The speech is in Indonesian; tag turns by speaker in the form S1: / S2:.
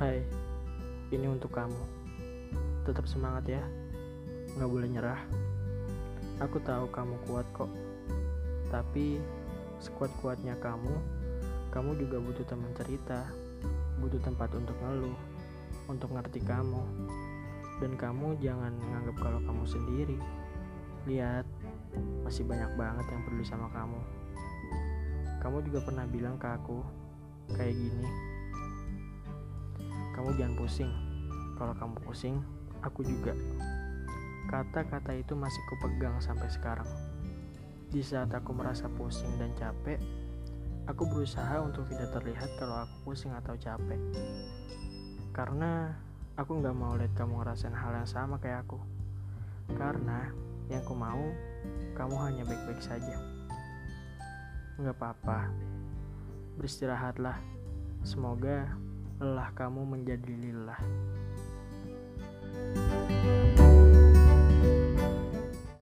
S1: Ini untuk kamu. Tetap semangat ya. Nggak boleh nyerah. Aku tahu kamu kuat kok. Tapi sekuat-kuatnya kamu, kamu juga butuh teman cerita, butuh tempat untuk ngeluh, untuk ngerti kamu. Dan kamu jangan menganggap kalau kamu sendiri. Lihat, masih banyak banget yang peduli sama kamu. Kamu juga pernah bilang ke aku, kayak gini. Kamu jangan pusing. Kalau kamu pusing, aku juga. Kata-kata itu masih kupegang sampai sekarang. Di saat aku merasa pusing dan capek, aku berusaha untuk tidak terlihat kalau aku pusing atau capek. Karena aku nggak mau lihat kamu ngerasain hal yang sama kayak aku. Karena yang ku mau, kamu hanya baik-baik saja. Nggak apa-apa, beristirahatlah. Semoga lelah kamu menjadi lillah.